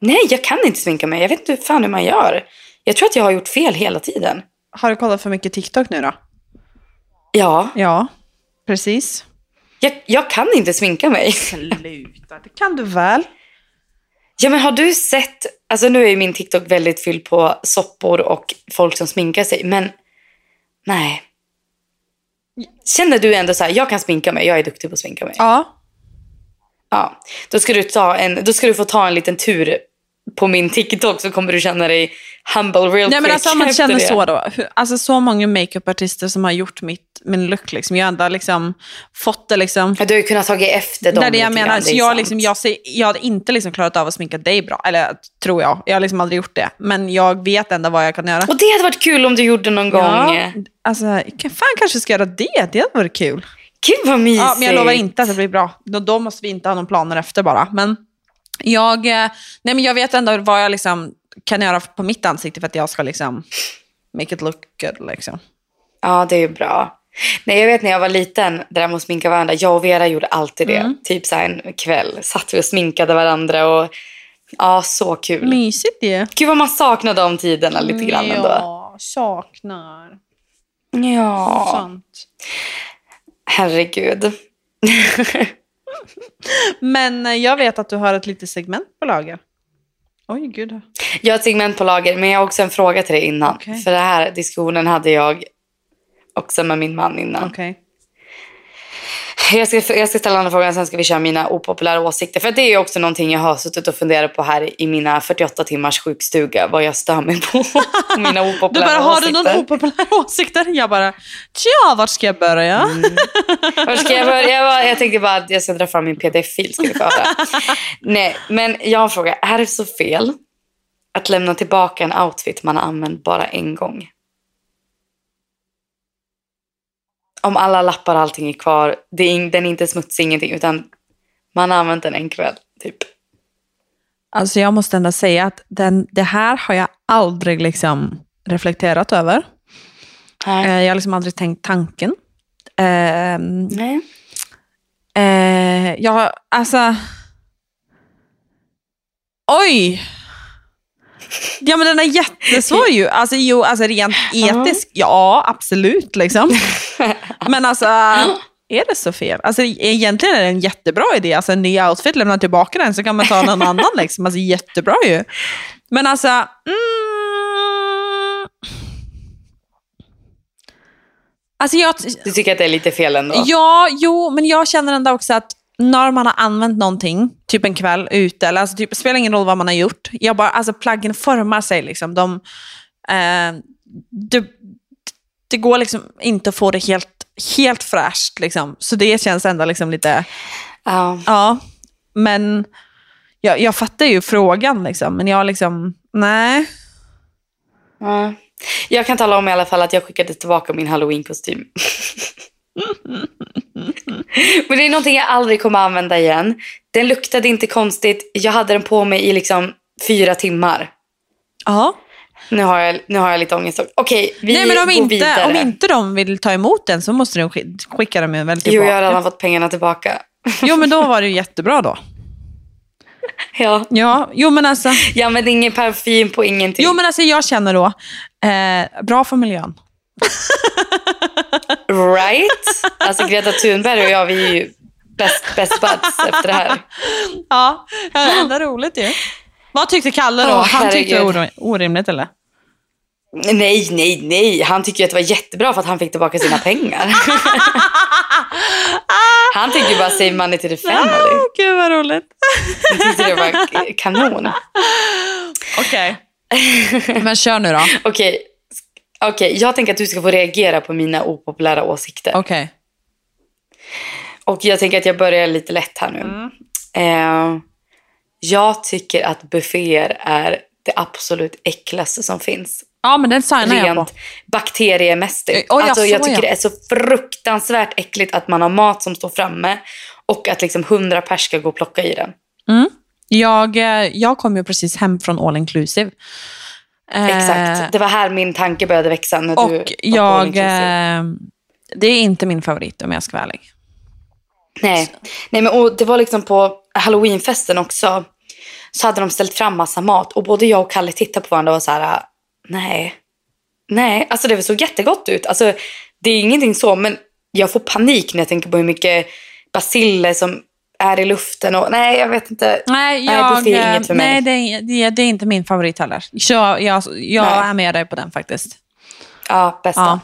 Nej, jag kan inte sminka mig. Jag vet inte fan hur man gör. Jag tror att jag har gjort fel hela tiden. Har du kollat för mycket TikTok nu då? Ja. Ja, precis. Jag, jag kan inte sminka mig. Sluta, det kan du väl? Ja, men har du sett... Alltså nu är ju min TikTok väldigt fylld på soppor och folk som sminkar sig. Men nej. Känner du ändå så här, jag kan sminka mig, jag är duktig på att sminka mig? Ja. Ja, då ska du, ta en, då ska du få ta en liten tur på min TikTok så kommer du känna dig humble real Nej, men alltså, om man känner det. så då. Alltså så många makeupartister som har gjort mitt, min look. Liksom. Jag har ändå liksom fått det liksom. Ja, du har ju kunnat tagit efter dem. Det är det jag menar. Så jag, liksom, jag, ser, jag hade inte liksom klarat av att sminka dig bra. Eller tror jag. Jag har liksom aldrig gjort det. Men jag vet ändå vad jag kan göra. Och det hade varit kul om du gjorde någon gång. Ja, alltså, fan kanske ska göra det. Det hade varit kul. Gud vad mysigt. Ja, men jag lovar inte att det blir bra. Då, då måste vi inte ha någon planer efter bara. Men jag, eh, nej, men jag vet ändå vad jag liksom kan göra på mitt ansikte för att jag ska liksom make it look good liksom. Ja, det är bra. Nej, jag vet när jag var liten, det där med att sminka varandra. Jag och Vera gjorde alltid det. Typ så en kväll satt vi och sminkade varandra och ja, så kul. Mysigt ju. Gud vad man saknar de tiderna lite grann ändå. Ja, saknar. Ja, Sant. herregud. (laughs) Men eh, jag vet att du har ett litet segment på lager. Oj, gud. Jag har ett segment på lager, men jag har också en fråga till dig innan. Okej. För den här diskussionen hade jag också med min man innan. Okej. Jag ska, jag ska ställa här frågan, sen ska vi köra mina opopulära åsikter. För det är ju också någonting jag har suttit och funderat på här i mina 48 timmars sjukstuga. Vad jag stör mig på. (laughs) mina Du opopulära bara, har du åsikter. någon opopulär åsikter? Jag bara, tja, vart ska jag börja? Var ska jag börja? Jag, bara, jag tänkte bara att jag ska dra fram min pdf-fil. Ska vi få höra. Nej, men jag har en fråga. Är det så fel att lämna tillbaka en outfit man har använt bara en gång? Om alla lappar och allting är kvar. Det är, den är inte smutsig, ingenting. Utan man har använt den en kväll, typ. Alltså jag måste ändå säga att den, det här har jag aldrig liksom reflekterat över. Nej. Eh, Jag har liksom aldrig tänkt tanken. Ehm, Nej. Eh, jag, alltså... Oj! Ja men den är jättesvår ju. Alltså jo, alltså rent etiskt, ja absolut liksom. (laughs) Men alltså, är det så fel? Alltså egentligen är det en jättebra idé. Alltså en ny outfit, lämna tillbaka den så kan man ta någon (laughs) annan liksom. Alltså jättebra ju. Men alltså, mm, Alltså jag, Du tycker att det är lite fel ändå? Ja, jo, men jag känner ändå också att när man har använt någonting, typ en kväll ute, eller alltså typ, det spelar ingen roll vad man har gjort. Jag bara, alltså plaggen formar sig liksom. De, eh, det, det går liksom inte att få det helt, helt fräscht liksom. Så det känns ändå liksom lite, Ja. ja. Men jag, jag fattar ju frågan liksom, men jag liksom, nej. Ja. Jag kan tala om i alla fall att jag skickade tillbaka min halloween-kostym. (laughs) Men det är någonting jag aldrig kommer använda igen. Den luktade inte konstigt. Jag hade den på mig i liksom fyra timmar. Ja. Nu har jag, nu har jag lite ångest. Okej, vi Nej, men om går inte, vidare. om inte de vill ta emot den så måste de sk- skicka dem väl tillbaka. Jo, jag har redan fått pengarna tillbaka. Jo, men då var det ju (laughs) jättebra då. ja. Ja, jo men alltså, Jag använde ingen parfym på ingenting. jo, men alltså jag känner då, eh, bra för miljön. (laughs) Right? Alltså Greta Thunberg och jag, vi är ju best, best buds efter det här. (laughs) Ja, det är roligt ju. Vad tyckte Kalle då? Åh, Han tyckte det var orimligt eller? Nej, nej, nej. Han tycker ju att det var jättebra för att han fick tillbaka sina pengar. (laughs) han tycker ju bara save money to the family. Ah, Gud vad roligt. Han tyckte det var kanon. Okej. Men kör nu då. (laughs) Okej, Okej, jag tänker att du ska få reagera på mina opopulära åsikter. Okej. Och jag tänker att jag börjar lite lätt här nu. Mm. Eh, jag tycker att bufféer är det absolut äckligaste som finns. Ja, men den signar jag på. Rent bakteriemässigt. Oj, ja, alltså, jag tycker ja. det är så fruktansvärt äckligt att man har mat som står framme och att liksom hundra pers ska gå och plocka i den. Jag, eh, jag kom ju precis hem från All Inclusive. Eh, Exakt. Det var här min tanke började växa när du Och all jag... Eh, det är inte min favorit om jag ska vara ärlig. Nej, Nej men, och det var liksom på halloweenfesten också. Så hade de ställt fram massa mat och både jag och Kalle tittade på varandra och var så här, nej, nej, alltså det såg jättegott ut. Alltså det är ingenting så, men jag får panik när jag tänker på hur mycket basiller som är i luften och nej, jag vet inte. Nej, Nej, jag, buffé är inget för mig. nej det, är- det, är- det inte min favorit heller. Så jag, jag, jag Nej. är med dig på den faktiskt. Ja, bästa. Ja.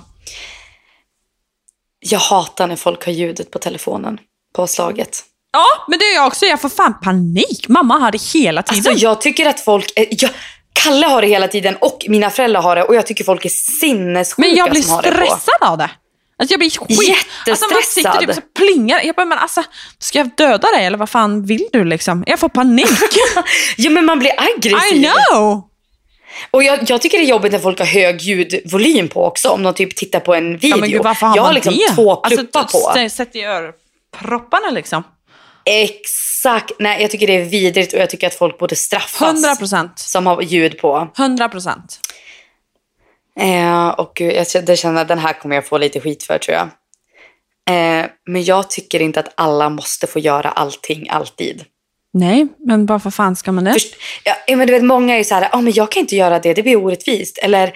Jag hatar när folk har ljudet på telefonen, påslaget. Ja, men det är jag också. Jag får fan panik. Mamma har det hela tiden. Alltså jag tycker att folk, är, jag, Kalle har det hela tiden och mina föräldrar har det och jag tycker folk är sinnessjuka men jag blir har det stressad av det. Alltså jag blir skit... Alltså man sitter Jättestressad. typ så plingar. Jag bara, men alltså, ska jag döda dig eller vad fan vill du liksom? Jag får panik. (laughs) Ja men man blir aggressiv. I know! Och jag, jag tycker det är jobbigt när folk har hög ljudvolym på också. Om de typ tittar på en video. Ja, men gud, varför har jag har man liksom det? två pluppar alltså, på. Sätt i örpropparna liksom. Exakt. Nej jag tycker det är vidrigt och jag tycker att folk borde straffas. 100 procent. Som har ljud på. 100 procent. Eh, och gud, jag känner- att den här kommer jag få lite skit för tror jag. Eh, men jag tycker inte att alla måste få göra allting alltid. Nej, men varför fan ska man det? Först, ja, men du vet, många är ju så här, ah, men jag kan inte göra det, det blir orättvist. Eller,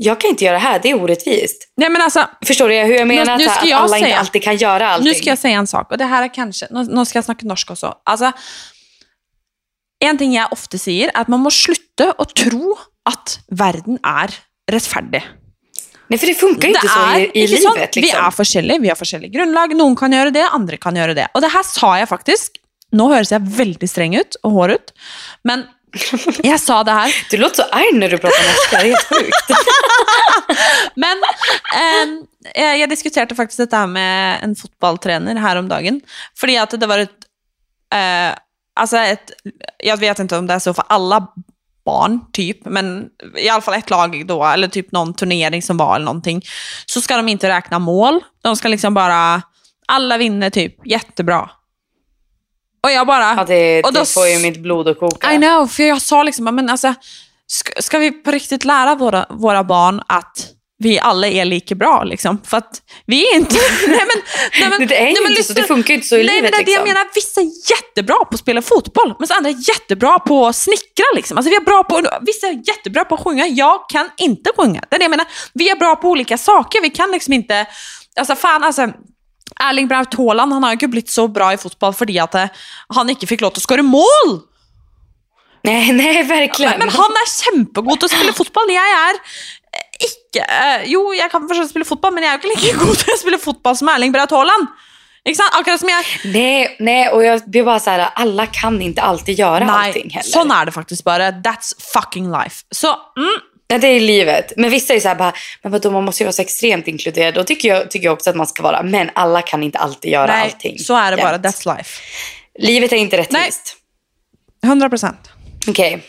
jag kan inte göra det här, det är orättvist. Nej, men alltså, Förstår du hur jag menar? nu här, ska att jag alla inte säga- alltid kan göra allting. nu ska jag säga en sak, och det här är kanske, nu, nu ska jag snacka norsk också. Altså, en ting jeg ofte sier, er at man må slutte å tro at verden er rettferdig. Nej, för det funkar ju inte så i, i ikke livet. sånn, liksom. Vi er forskjellige, vi har forskjellig grunnlag. Noen kan gjøre det, andre kan gjøre det. Og det her sa jeg faktisk. Nå høres jeg veldig streng ut og hår ut, men jeg sa det her. Du låter så arg när du pratar norska, det är helt sjukt. (laughs) Men ehm, jeg, jeg diskuterte faktisk dette her med en fotballtrener her om dagen. Fordi at det var et eh, Altså et Jeg vet ikke om det er så for alle barn, typ, men i alla fall ett lag då, eller typ någon turnering som var eller någonting, så ska de inte räkna mål. De ska liksom bara, alla vinner typ, jättebra. Och jag bara... Ja, det, och då det får ju mitt blod att koka. I know, för jag sa liksom, men alltså, ska, ska vi på riktigt lära våra, våra barn att vi alla är lika bra? Liksom? För att vi är inte... (laughs) nej, men, nej, men, Det är nej, men inte så, det funkar inte så i nej, livet. men det jag liksom. menar, vissa är jättebra på att spela fotboll, men andra är jättebra på att snickra. Liksom. Alltså, vi är bra på, vissa är jättebra på att sjunga, jag kan inte sjunga. Det är det jag menar, vi är bra på olika saker, vi kan liksom inte... Alltså fan, alltså... Erling Braut Haaland han har jo ikke blitt så bra i fotball fordi at eh, han ikke fikk lov til å skåre mål. Nej, nej, verkligen. Men han er kjempegod til å spille fotball. Jeg er eh, ikke eh, Jo, jeg kan fortsatt spille fotball, men jeg er jo ikke like god til å spille fotball som Erling Braut Haaland. Ikke sant? Akkurat som jeg Nej, nej, och jag blir bara så här, alla kan inte alltid göra allting heller. sånn er det faktisk bare. That's fucking life. Så mm, Ja, det är livet. Men vissa är så här bara, men vadå, man måste ju vara så extremt inkluderad. Då tycker jag, tycker jag också att man ska vara. Men alla kan inte alltid göra nei, allting. så er det jämt. That's life. Livet är inte rättvist. 100 prosent. Okej.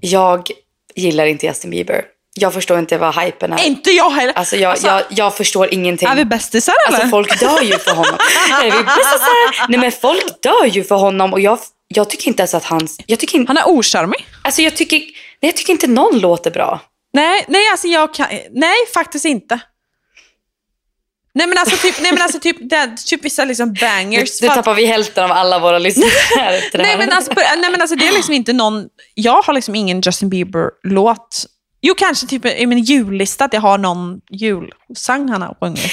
Jag gillar inte Justin Bieber. Jag förstår inte vad hypen är. Inte jag heller. Alltså jag, Alltså, jag, jag förstår ingenting. Er vi bästisar eller? Alltså folk dör ju för honom. (laughs) är vi bästisar? Nej men folk dör ju för honom och jag, jag tycker inte ens att hans... Jag tycker, inte, Han er ocharmig. alltså jag, tycker, nej, jag tycker inte någon låter bra. Nej, nej, alltså jag kan, nej, faktiskt inte. Nej men alltså typ, nej, men alltså, typ, det, typ vissa liksom Nu, bangers. nu att- tappar vi hälften av alla våra lyssnare (laughs) Nej men, alltså, nej men alltså det är liksom inte någon, jag har liksom ingen Justin Bieber-låt. Jo kanske typ i min jullista att jag har någon julsång han har sjungit.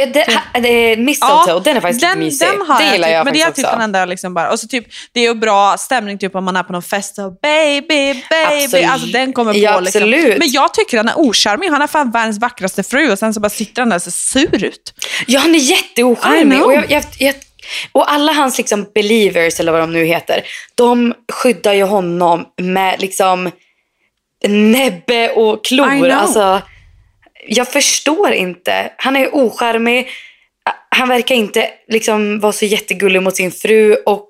Eh, det, ha- det är Mistletoe, den är faktiskt den, lite mysig. Den har det jag, gillar typ, jag men det är typ den enda liksom bara, och så typ, det är ju bra stämning typ om man är på någon fest och baby, baby, Absolut. alltså den kommer på Ja, liksom. Men jag tycker han är ocharmig, han är fan världens vackraste fru och sen så bara sitter han där och ser sur ut. Ja, han är jätteocharmig. Och, jag, jag, jag, och alla hans liksom believers, eller vad de nu heter, de skyddar ju honom med liksom näbbe och klor. Alltså, jag förstår inte. Han är ocharmig. Han verkar inte liksom vara så jättegullig mot sin fru och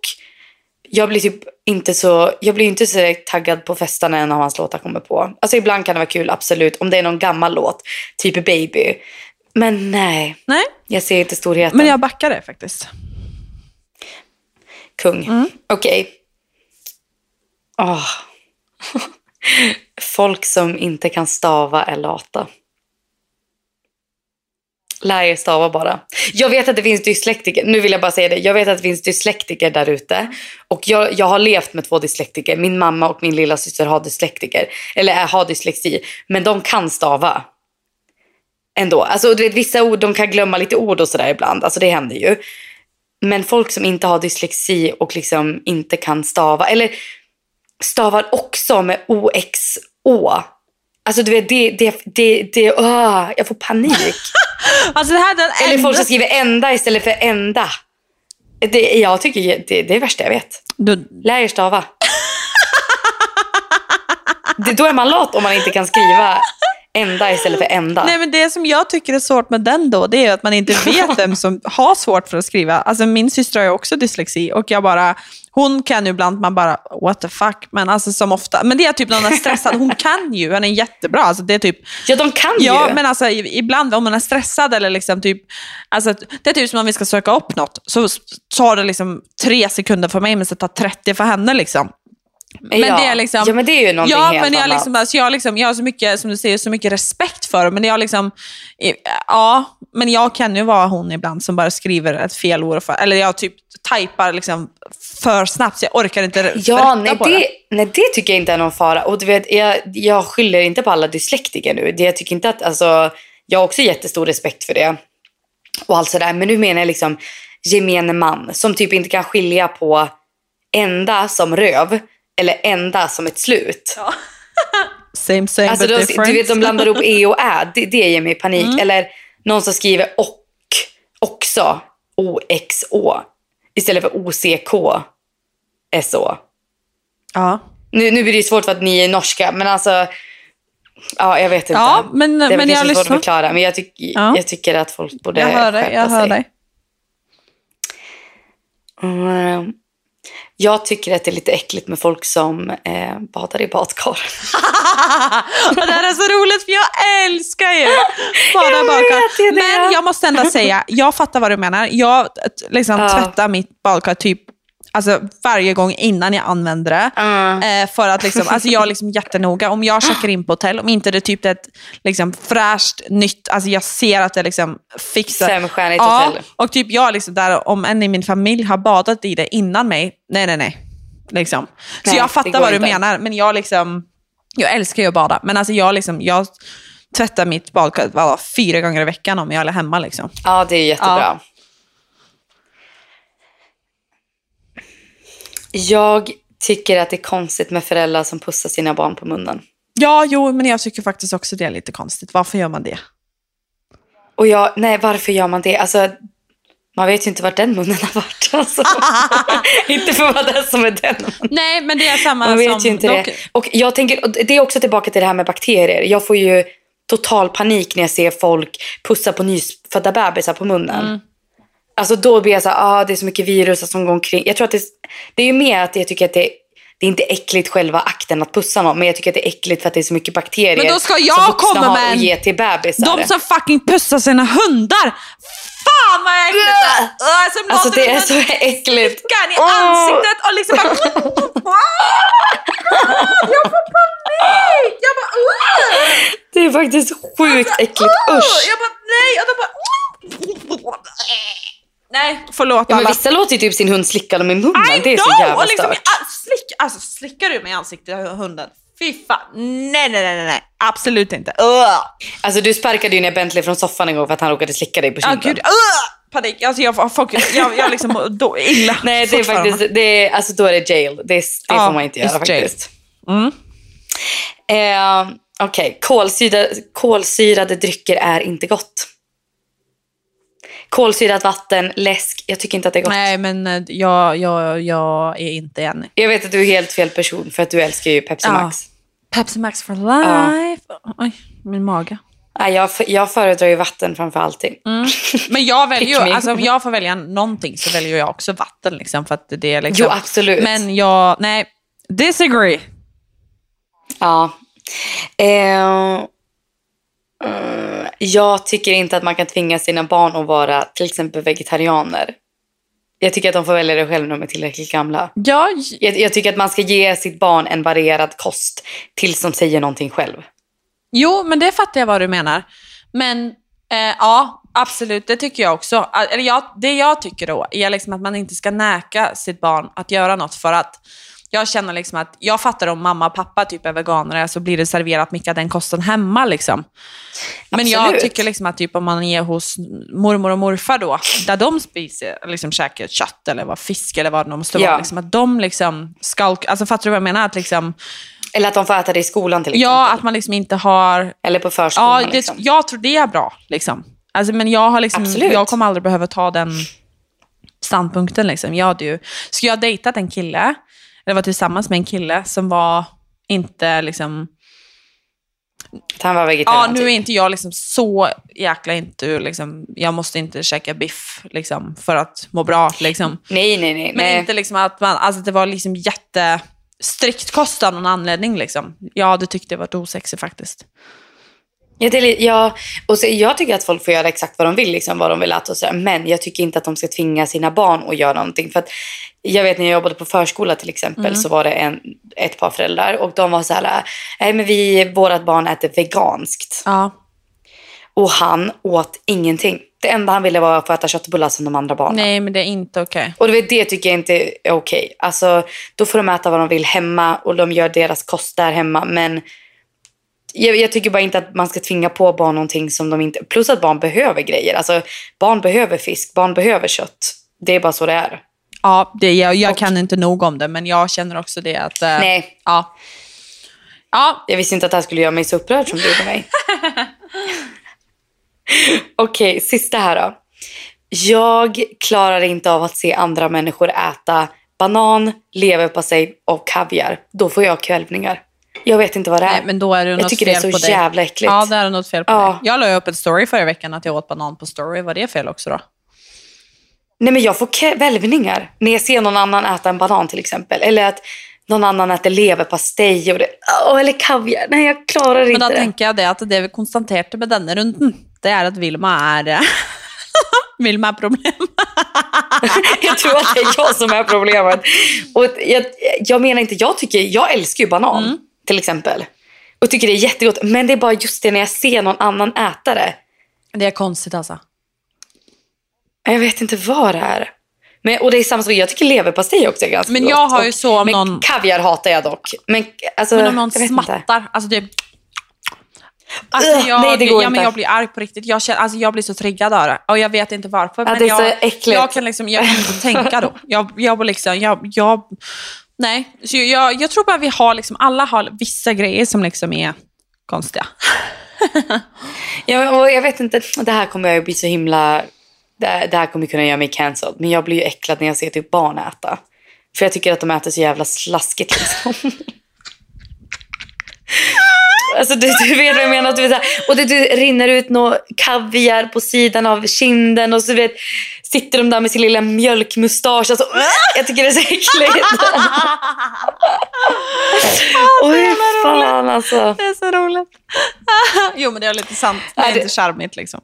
jag blir typ inte så, jag blir inte så taggad på festarna när hans låtar kommer på. Alltså ibland kan det vara kul, absolut, om det är någon gammal låt, typ Baby. Men nej, Nej, jag ser inte storheten. men jag backar det faktiskt. Kung. Mm. Okej. Åh. (laughs) Folk som inte kan stava är lata. Lär er stava bara. Jag vet att det finns dyslektiker. Nu vill jag bara säga det. Jag vet att det finns dyslektiker där ute. Och jag, jag har levt med två dyslektiker. Min mamma och min lilla syster har dyslektiker. Eller är, har dyslexi. Men de kan stava. Ändå. Alltså, du vet, vissa ord, de kan glömma lite ord och sådär ibland. Alltså det händer ju. Men folk som inte har dyslexi och liksom inte kan stava, eller stavar också med OXO. Alltså du vet, det, det, det, det åh, jag får panik. (laughs) Alltså Eller enda... folk som skriver ända istället för ända. Det, jag tycker det, det är det värsta jag vet. Du, Lär er stava. (laughs) det, då är man lat om man inte kan skriva ända istället för ända. Nej, men det som jag tycker är svårt med den då, det är att man inte vet (laughs) vem som har svårt för att skriva. Alltså min syster har ju också dyslexi och jag bara, hon kan ju ibland, man bara what the fuck, men alltså som ofta, men det är typ när hon är stressad, hon kan ju, hon är jättebra, alltså det är typ, Ja, de kan ja ju. men alltså ibland om man är stressad eller liksom typ, alltså det är typ som om vi ska söka upp något, så tar det liksom tre sekunder för mig, men så tar 30 för henne liksom. Men ja. det är liksom... Ja, men det är ju någonting ja, helt men jag, annat. liksom, alltså, jag, liksom, jag har så mycket, som du säger, så mycket respekt för men jag liksom, ja, men jag kan ju vara hon ibland som bara skriver ett fel ord, för, eller jag typ typar liksom för snabbt så jag orkar inte Ja, nej på det, nej det tycker jag inte är någon fara. Och du vet, jag, jag skyller inte på alla dyslektiker nu. Det, jag tycker inte att, alltså, jag har också jättestor respekt för det. Och allt sådär. Men nu menar jag liksom gemene man som typ inte kan skilja på ända som röv eller ända som ett slut. (laughs) Same same Alltså but de, different. du vet, de blandar ihop e och ä. Det, det ger mig panik. Eller någon som skriver och också. O-X-Å. Istället för O-C-K. S-Å. ja. Nu, nu blir det svårt för att ni är norska, men alltså... Ja, jag vet inte. Ja, men- det är men jag svårt att förklara, men jag, tyck, Ja. jag tycker att folk borde jag hör dig, skärpa jag hör sig. dig. Mm, jag tycker att det är lite äckligt med folk som eh, badar i badkar. (laughs) det här är så roligt för jag älskar ju bada Jag badkar. Men jag måste ändå säga, jag fattar vad du menar. Jag liksom Ja. tvättar mitt badkar typ alltså, varje gång innan jag använder det. Mm. Eh, för att liksom, alltså jag är liksom jättenoga. Om jag checkar in på hotell, om inte det är typ ett liksom, fräscht, nytt, alltså jag ser att det liksom fixar. Femstjärnigt Ja, hotell. och typ jag liksom där, om en i min familj har badat i det innan mig, nej nej nej. Liksom. Så Nej, jag fattar vad du inte. menar, men jag liksom, jag älskar ju att bada. Men alltså jag liksom, jag tvättar mitt badkar fyra gånger i veckan om jag är hemma liksom. Ja, det är jättebra. Ja. Jag tycker att det är konstigt med föräldrar som pussar sina barn på munnen. Ja, jo, men jag tycker faktiskt också det är lite konstigt. Varför gör man det? Och jag, nej varför gör man det? Alltså, man vet ju inte vart den munnen har varit. (laughs) Alltså. (laughs) inte för vara den som är den. Nej, men det är samma Man vet som... ju inte dock- det. Och jag tänker, och det är också tillbaka till det här med bakterier. Jag får ju total panik när jag ser folk pussa på nyfödda bebisar på munnen. Mm. Alltså då blir jag så här, ah, det är så mycket virus som går omkring. Jag tror att det, det är ju mer att jag tycker att det, det är inte äckligt själva akten att pussa någon. Men jag tycker att det är äckligt för att det är så mycket bakterier Men då ska jag som vuxna komma med en- ge till bebisar. De som fucking pussar sina hundar! Fan vad äckligt Alltså låter det är så äckligt. slickan i ansiktet och liksom bara... jag får panik! Jag bara... Det är faktiskt sjukt äckligt. Åh! Usch. Jag bara nej! Och de bara... Nej, förlåt Ja, men vissa låter ju typ sin hund slicka dem i munnen. I det är så know! jävla och liksom, stört. slick, alltså, slickar du mig i ansiktet hunden? Fy fan. Nej, nej, nej, nej. Absolut inte. Ugh. Alltså du sparkade ju ner Bentley från soffan en gång för att han råkade slicka dig på kinden. gud. Ugh. Panik. Alltså, jag, folk, jag, jag liksom då illa. Nej, det är faktiskt, det är, alltså då är det jail. Det, är, det Ja, får man inte göra faktiskt. Mm. Eh, Okej, kolsyrade, kolsyrade drycker är inte gott. Kolsyrat vatten, läsk, jag tycker inte att det är gott. Nej, men eh, jag, jag, jag är inte enig. Jag vet att du är helt fel person för att du älskar ju Pepsi Ja. Max. Pepsi Max for life. Oj, min mage. Nej, jag, jag föredrar ju vatten framför allting. (laughs) Men jag väljer ju, alltså om jag får välja någonting så väljer jag också vatten liksom för att det är liksom. Jo, absolut. Men jag, nej, disagree. Ja. Eh, mm, jag tycker inte att man kan tvinga sina barn att vara till exempel vegetarianer. Jag tycker att de får välja det själv när de är tillräckligt gamla. Ja, Jag, jag tycker att man ska ge sitt barn en varierad kost tills de säger någonting själv. Jo, men det fattar jag vad du menar. Men eh, ja, absolut, det tycker jag också. Eller jag, det jag tycker då är liksom att man inte ska näka sitt barn att göra något för att jag känner liksom att, jag fattar om mamma och pappa typ är veganer så blir det serverat mycket av den kosten hemma liksom. Men jag tycker liksom att typ om man är hos mormor och morfar då, där de spiser, liksom käkar kött eller vad fisk eller vad det måste vara, Ja. liksom, att de liksom skalk, alltså fattar du vad jag menar? Att liksom, Eller att de får äta det i skolan till exempel. ja, att man liksom inte har Eller på förskolan. Ja, det, liksom. jag tror det är bra. Liksom. Alltså, men jag, har liksom, Absolut. jag kommer aldrig behöva ta den standpunkten. Liksom. Jag hade ju, skulle jag ha dejtat en kille, eller var tillsammans med en kille som var inte liksom... Han var Ja, vegetarian. nu är typ. inte jag liksom så jäkla inte... Liksom, jag måste inte käka biff liksom, för att må bra. Liksom. Nej, nej, nej. Men nej. inte liksom att man, alltså det var liksom jätte strikt kost av någon anledning. Liksom. Jag hade tyckt det var osexigt faktiskt. Ja, det ja, och så, jag tycker att folk får göra exakt vad de vill, liksom, vad de vill äta och sådär. Men jag tycker inte att de ska tvinga sina barn att göra någonting. För att jag vet när jag jobbade på förskola till exempel så var det en, ett par föräldrar och de var så här, nej men vi, vårat barn äter veganskt. Ja. Och han åt ingenting. Det enda han ville var att få äta köttbullar som de andra barnen. Nej, men det är inte okej. Och du vet, det tycker jag inte är okej. Alltså, då får de äta vad de vill hemma och de gör deras kost där hemma. Men jag, jag tycker bara inte att man ska tvinga på barn någonting som de inte... Plus att barn behöver grejer. Alltså, barn behöver fisk, barn behöver kött. Det är bara så det är. Ja, det, jag, jag Och- kan inte nog om det, men jag känner också det att... eh, Nej, Ja. Ja, jag visste inte att det här skulle göra mig så upprörd som det gjorde mig. (laughs) Okej, sista här då. Jag klarar inte av att se andra människor äta banan, leverpastej och kaviar. Då får jag kvällningar. Jag vet inte vad det är. nej, men då är det jag tycker fel det är så jävla äckligt. Ja, det är något fel på Ja. dig. Jag la upp ett story förra veckan att jag åt banan på story. Var det fel också då? Nej men jag får kvällningar när jag ser någon annan äta en banan till exempel. Eller att någon annan äter leverpastej och det, Åh, eller kaviar. Nej jag klarar Men inte det. tenker jeg det at det vi konstaterte med denne runden, det er at Vilma eh, (laughs) Vilma er problem. (laughs) jag tror att det är jag som är problemet. Och jag, jag menar inte, jag tycker, jag älskar ju banan Mm. Till exempel. Och tycker det är jättegott. Men det är bara just det när jag ser någon annan äta det. Det er konstigt, altså. Jag vet inte vad det är. Men, och det är samma sak, jag tycker leverpastej också är ganska Men gott. jag har ju så om men någon- kaviar hatar jag dock. Men, alltså, Men om någon vet inte. smattar, alltså det... Alltså jag, nej, det går ja, men inte. jag blir arg på riktigt. Jag, känner, alltså jag blir så triggad av det. Och jag vet inte varför. Ja, men det är så jag, äckligt. jag, kan liksom, jag kan inte tänka då. Jag, jag, liksom, jag, jag, nej, så jag, jag tror bara vi har, liksom, alla har vissa grejer som liksom är konstiga. (laughs) Ja, och jag vet inte, det här kommer jag bli så himla... Det det här kommer kunna göra mig cancelled. Men jag blir ju äcklad när jag ser typ barn äta. För jag tycker att de äter så jävla slaskigt liksom. (laughs) Alltså du, du vet vad jag menar. Du vet, och det, du rinner ut någon kaviar på sidan av kinden och så vet, sitter de där med sin lilla mjölkmustasch. Alltså, (laughs) jag tycker det är så äckligt. Oj, fan alltså. Det är så roligt. (laughs) jo, men det är lite sant. Det är det- inte charmigt liksom.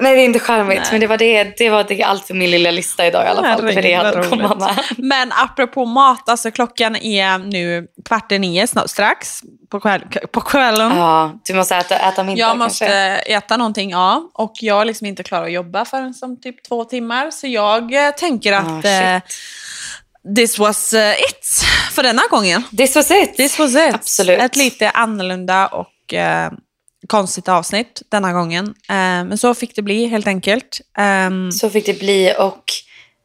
Nej, det är inte charmigt. Men det var, det, det var det allt för min lilla lista idag i alla fall. för det jag hade att Herregud, komma med. Men apropå mat, alltså klockan är nu kvart i nio snart, strax på, kväll, på kvällen. Ja, du måste äta, äta middag Jag måste kanske. äta någonting, ja. Och jag är liksom inte klar att jobba förrän som typ två timmar. Så jag eh, tänker att Ah, shit. eh, this was eh, it för denna gången. This was it. This was it. Absolut. Ett lite annorlunda och eh, konstigt avsnitt denna gången. Eh, men så fick det bli helt enkelt. Ehm, Så fick det bli och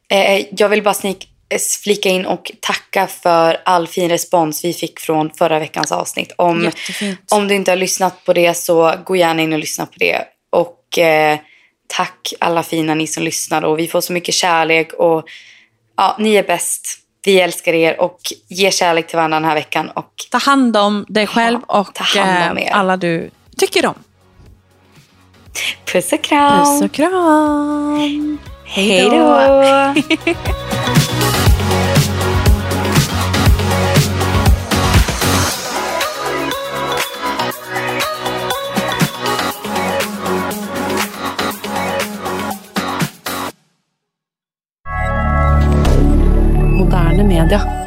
eh, jag vill bara snik, eh, flika in och tacka för all fin respons vi fick från förra veckans avsnitt. Om, Jättefint. om du inte har lyssnat på det så gå gärna in och lyssna på det. Och eh, tack alla fina ni som lyssnar och vi får så mycket kärlek och ja, ni är bäst. Vi älskar er och ge kärlek till varandra den här veckan och Ta hand om dig själv och ta hand om eh, alla du tycker om. puss och kram. Puss och kram. Hej då. (laughs) Moderne media.